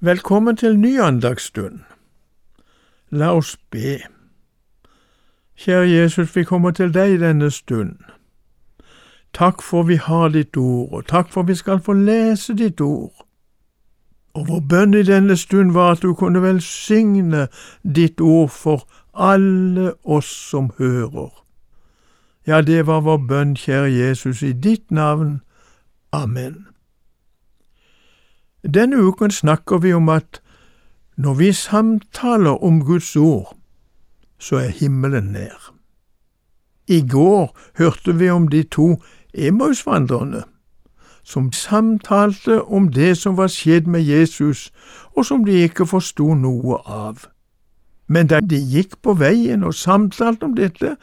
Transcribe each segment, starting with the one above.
Velkommen til ny andagsstund. La oss be. Kjære Jesus, vi kommer til deg denne stund. Takk for vi har ditt ord, og takk for vi skal få lese ditt ord. Og vår bønn i denne stund var at du kunne velsigne ditt ord for alle oss som hører. Ja, det var vår bønn, kjære Jesus, i ditt navn. Amen. Denne uken snakker vi om at når vi samtaler om Guds ord, så er himmelen nær. I går hørte vi om de to Emausvandrerne, som samtalte om det som var skjedd med Jesus, og som de ikke forsto noe av. Men da de gikk på veien og samtalte om dette,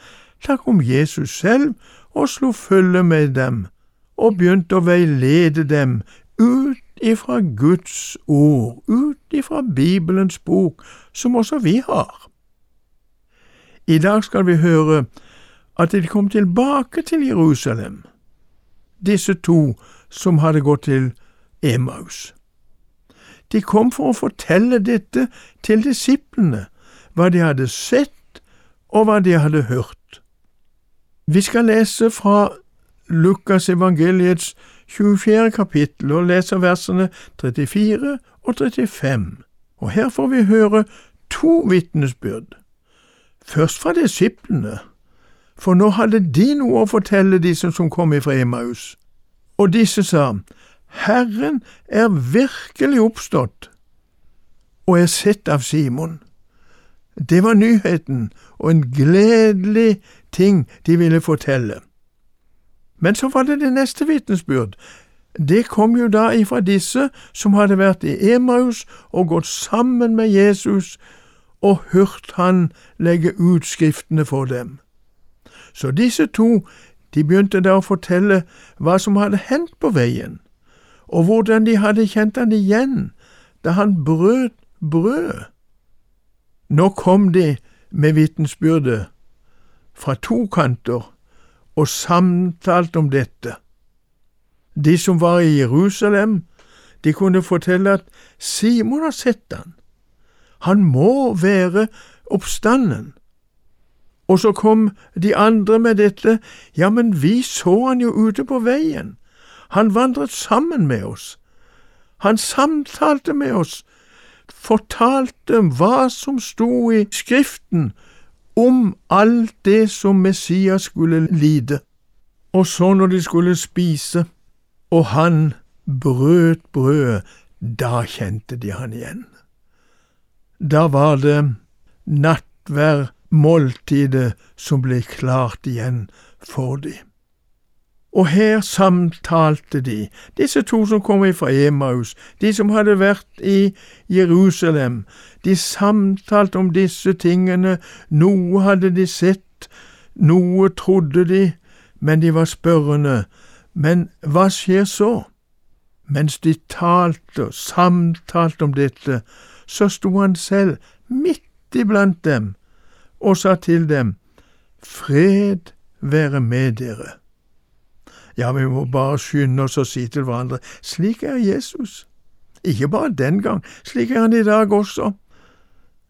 da kom Jesus selv og slo følge med dem, og begynte å veilede dem ut ifra Guds ord, ut ifra Bibelens bok, som også vi har. I dag skal vi høre at de kom tilbake til Jerusalem, disse to som hadde gått til Emaus. De kom for å fortelle dette til disiplene, hva de hadde sett og hva de hadde hørt. Vi skal lese fra Lukas evangeliets 24. kapittel og leser versene 34 og 35, og her får vi høre to vitnesbyrd. Først fra disiplene, for nå hadde de noe å fortelle disse som kom ifra Emmaus, og disse sa, Herren er virkelig oppstått og er sett av Simon. Det var nyheten og en gledelig ting de ville fortelle. Men så var det det neste vitnesbyrd. Det kom jo da ifra disse som hadde vært i Emaus og gått sammen med Jesus og hørt han legge ut skriftene for dem. Så disse to, de begynte da å fortelle hva som hadde hendt på veien, og hvordan de hadde kjent han igjen da han brøt brød. Nå kom de med vitensbyrdet fra to kanter og samtalt om dette. De som var i Jerusalem, de kunne fortelle at Simon har sett han. Han må være oppstanden. Og så kom de andre med dette, ja, men vi så han jo ute på veien, han vandret sammen med oss, han samtalte med oss, fortalte hva som sto i Skriften om alt det som Messias skulle lide. Og så når de skulle spise, og han brøt brødet, da kjente de han igjen. Da var det nattverd, måltidet, som ble klart igjen for dem. Og her samtalte de, disse to som kom fra Emaus, de som hadde vært i Jerusalem, de samtalte om disse tingene, noe hadde de sett, noe trodde de, men de var spørrende, men hva skjer så? Mens de talte og samtalte om dette, så sto han selv midt iblant dem og sa til dem, Fred være med dere. Ja, vi må bare skynde oss å si til hverandre, slik er Jesus. Ikke bare den gang, slik er han i dag også.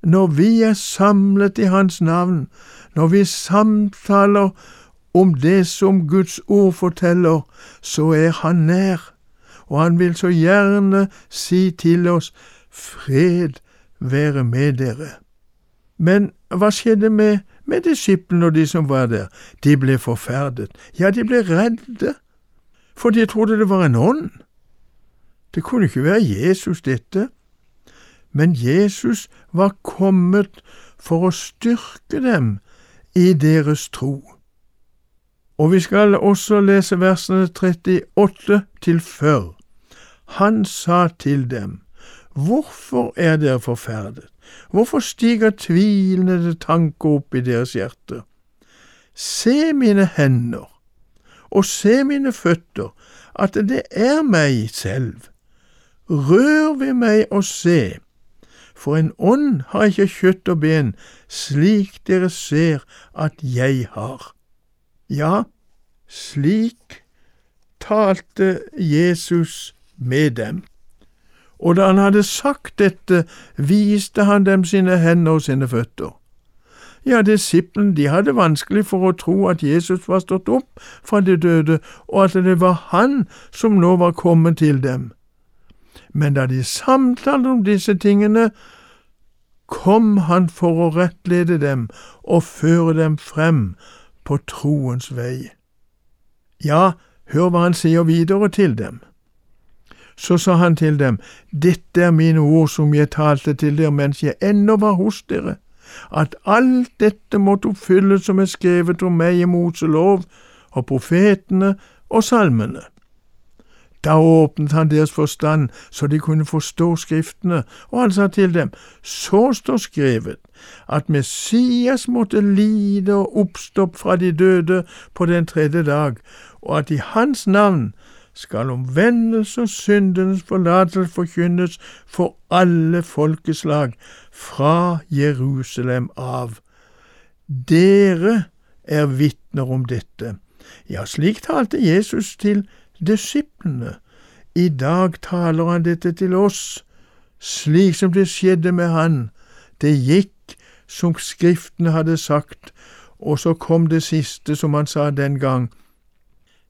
Når vi er samlet i Hans navn, når vi samtaler om det som Guds ord forteller, så er Han nær, og Han vil så gjerne si til oss, Fred være med dere. Men hva skjedde med med disiplene og de som var der. De ble forferdet, ja, de ble redde, for de trodde det var en ånd. Det kunne ikke være Jesus, dette, men Jesus var kommet for å styrke dem i deres tro. Og vi skal også lese versene 38 til 40. Han sa til dem, Hvorfor er dere forferdet? Hvorfor stiger tvilende tanker opp i deres hjerte? Se mine hender, og se mine føtter, at det er meg selv. Rør ved meg og se, for en ånd har ikke kjøtt og ben, slik dere ser at jeg har. Ja, slik talte Jesus med dem. og da han hadde sagt dette, viste han dem sine hender og sine føtter. Ja, disiplene de hadde vanskelig for å tro at Jesus var stått opp fra de døde, og at det var han som nå var kommet til dem. Men da de samtalte om disse tingene, kom han for å rettlede dem og føre dem frem på troens vei. Ja, hør hva han sier videre til dem. Så sa han til dem, Dette er mine ord som jeg talte til dere mens jeg ennå var hos dere, at alt dette måtte oppfylles som er skrevet om meg i Moselov og profetene og salmene. Da åpnet han deres forstand så de kunne forstå Skriftene, og han sa til dem, så står skrevet, at Messias måtte lide og oppstå fra de døde på den tredje dag, og at i hans navn skal omvendelse og syndenes forlatelse forkynnes for alle folkeslag fra Jerusalem av. Dere er vitner om dette. Ja, slik talte Jesus til disiplene. I dag taler han dette til oss, slik som det skjedde med han. Det gikk som Skriftene hadde sagt, og så kom det siste som han sa den gang.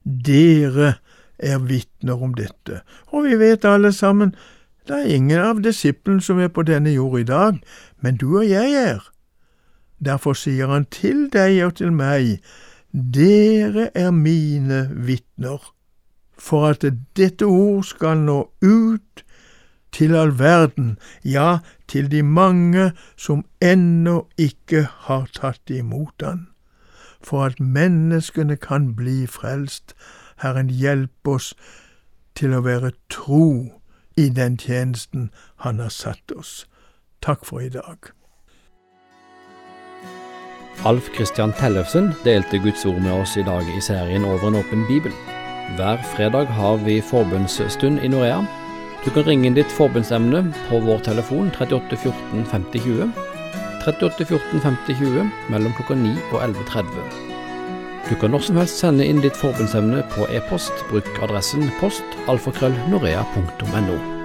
Dere er vitner om dette, og vi vet alle sammen, det er ingen av disiplene som er på denne jord i dag, men du og jeg er. Derfor sier han til deg og til meg, dere er mine vitner, for at dette ord skal nå ut til all verden, ja, til de mange som ennå ikke har tatt imot Han, for at menneskene kan bli frelst Herren, hjelp oss til å være tro i den tjenesten Han har satt oss. Takk for i dag. Alf Kristian Tellefsen delte Guds ord med oss i dag i serien Over en åpen bibel. Hver fredag har vi forbundsstund i Norea. Du kan ringe inn ditt forbundsemne på vår telefon 38 14 50 20. 38 14 50 20 mellom klokka 9 og 11.30. Du kan når som helst sende inn ditt forbundsemne på e-post. Bruk adressen post alfakrøllnorea.no.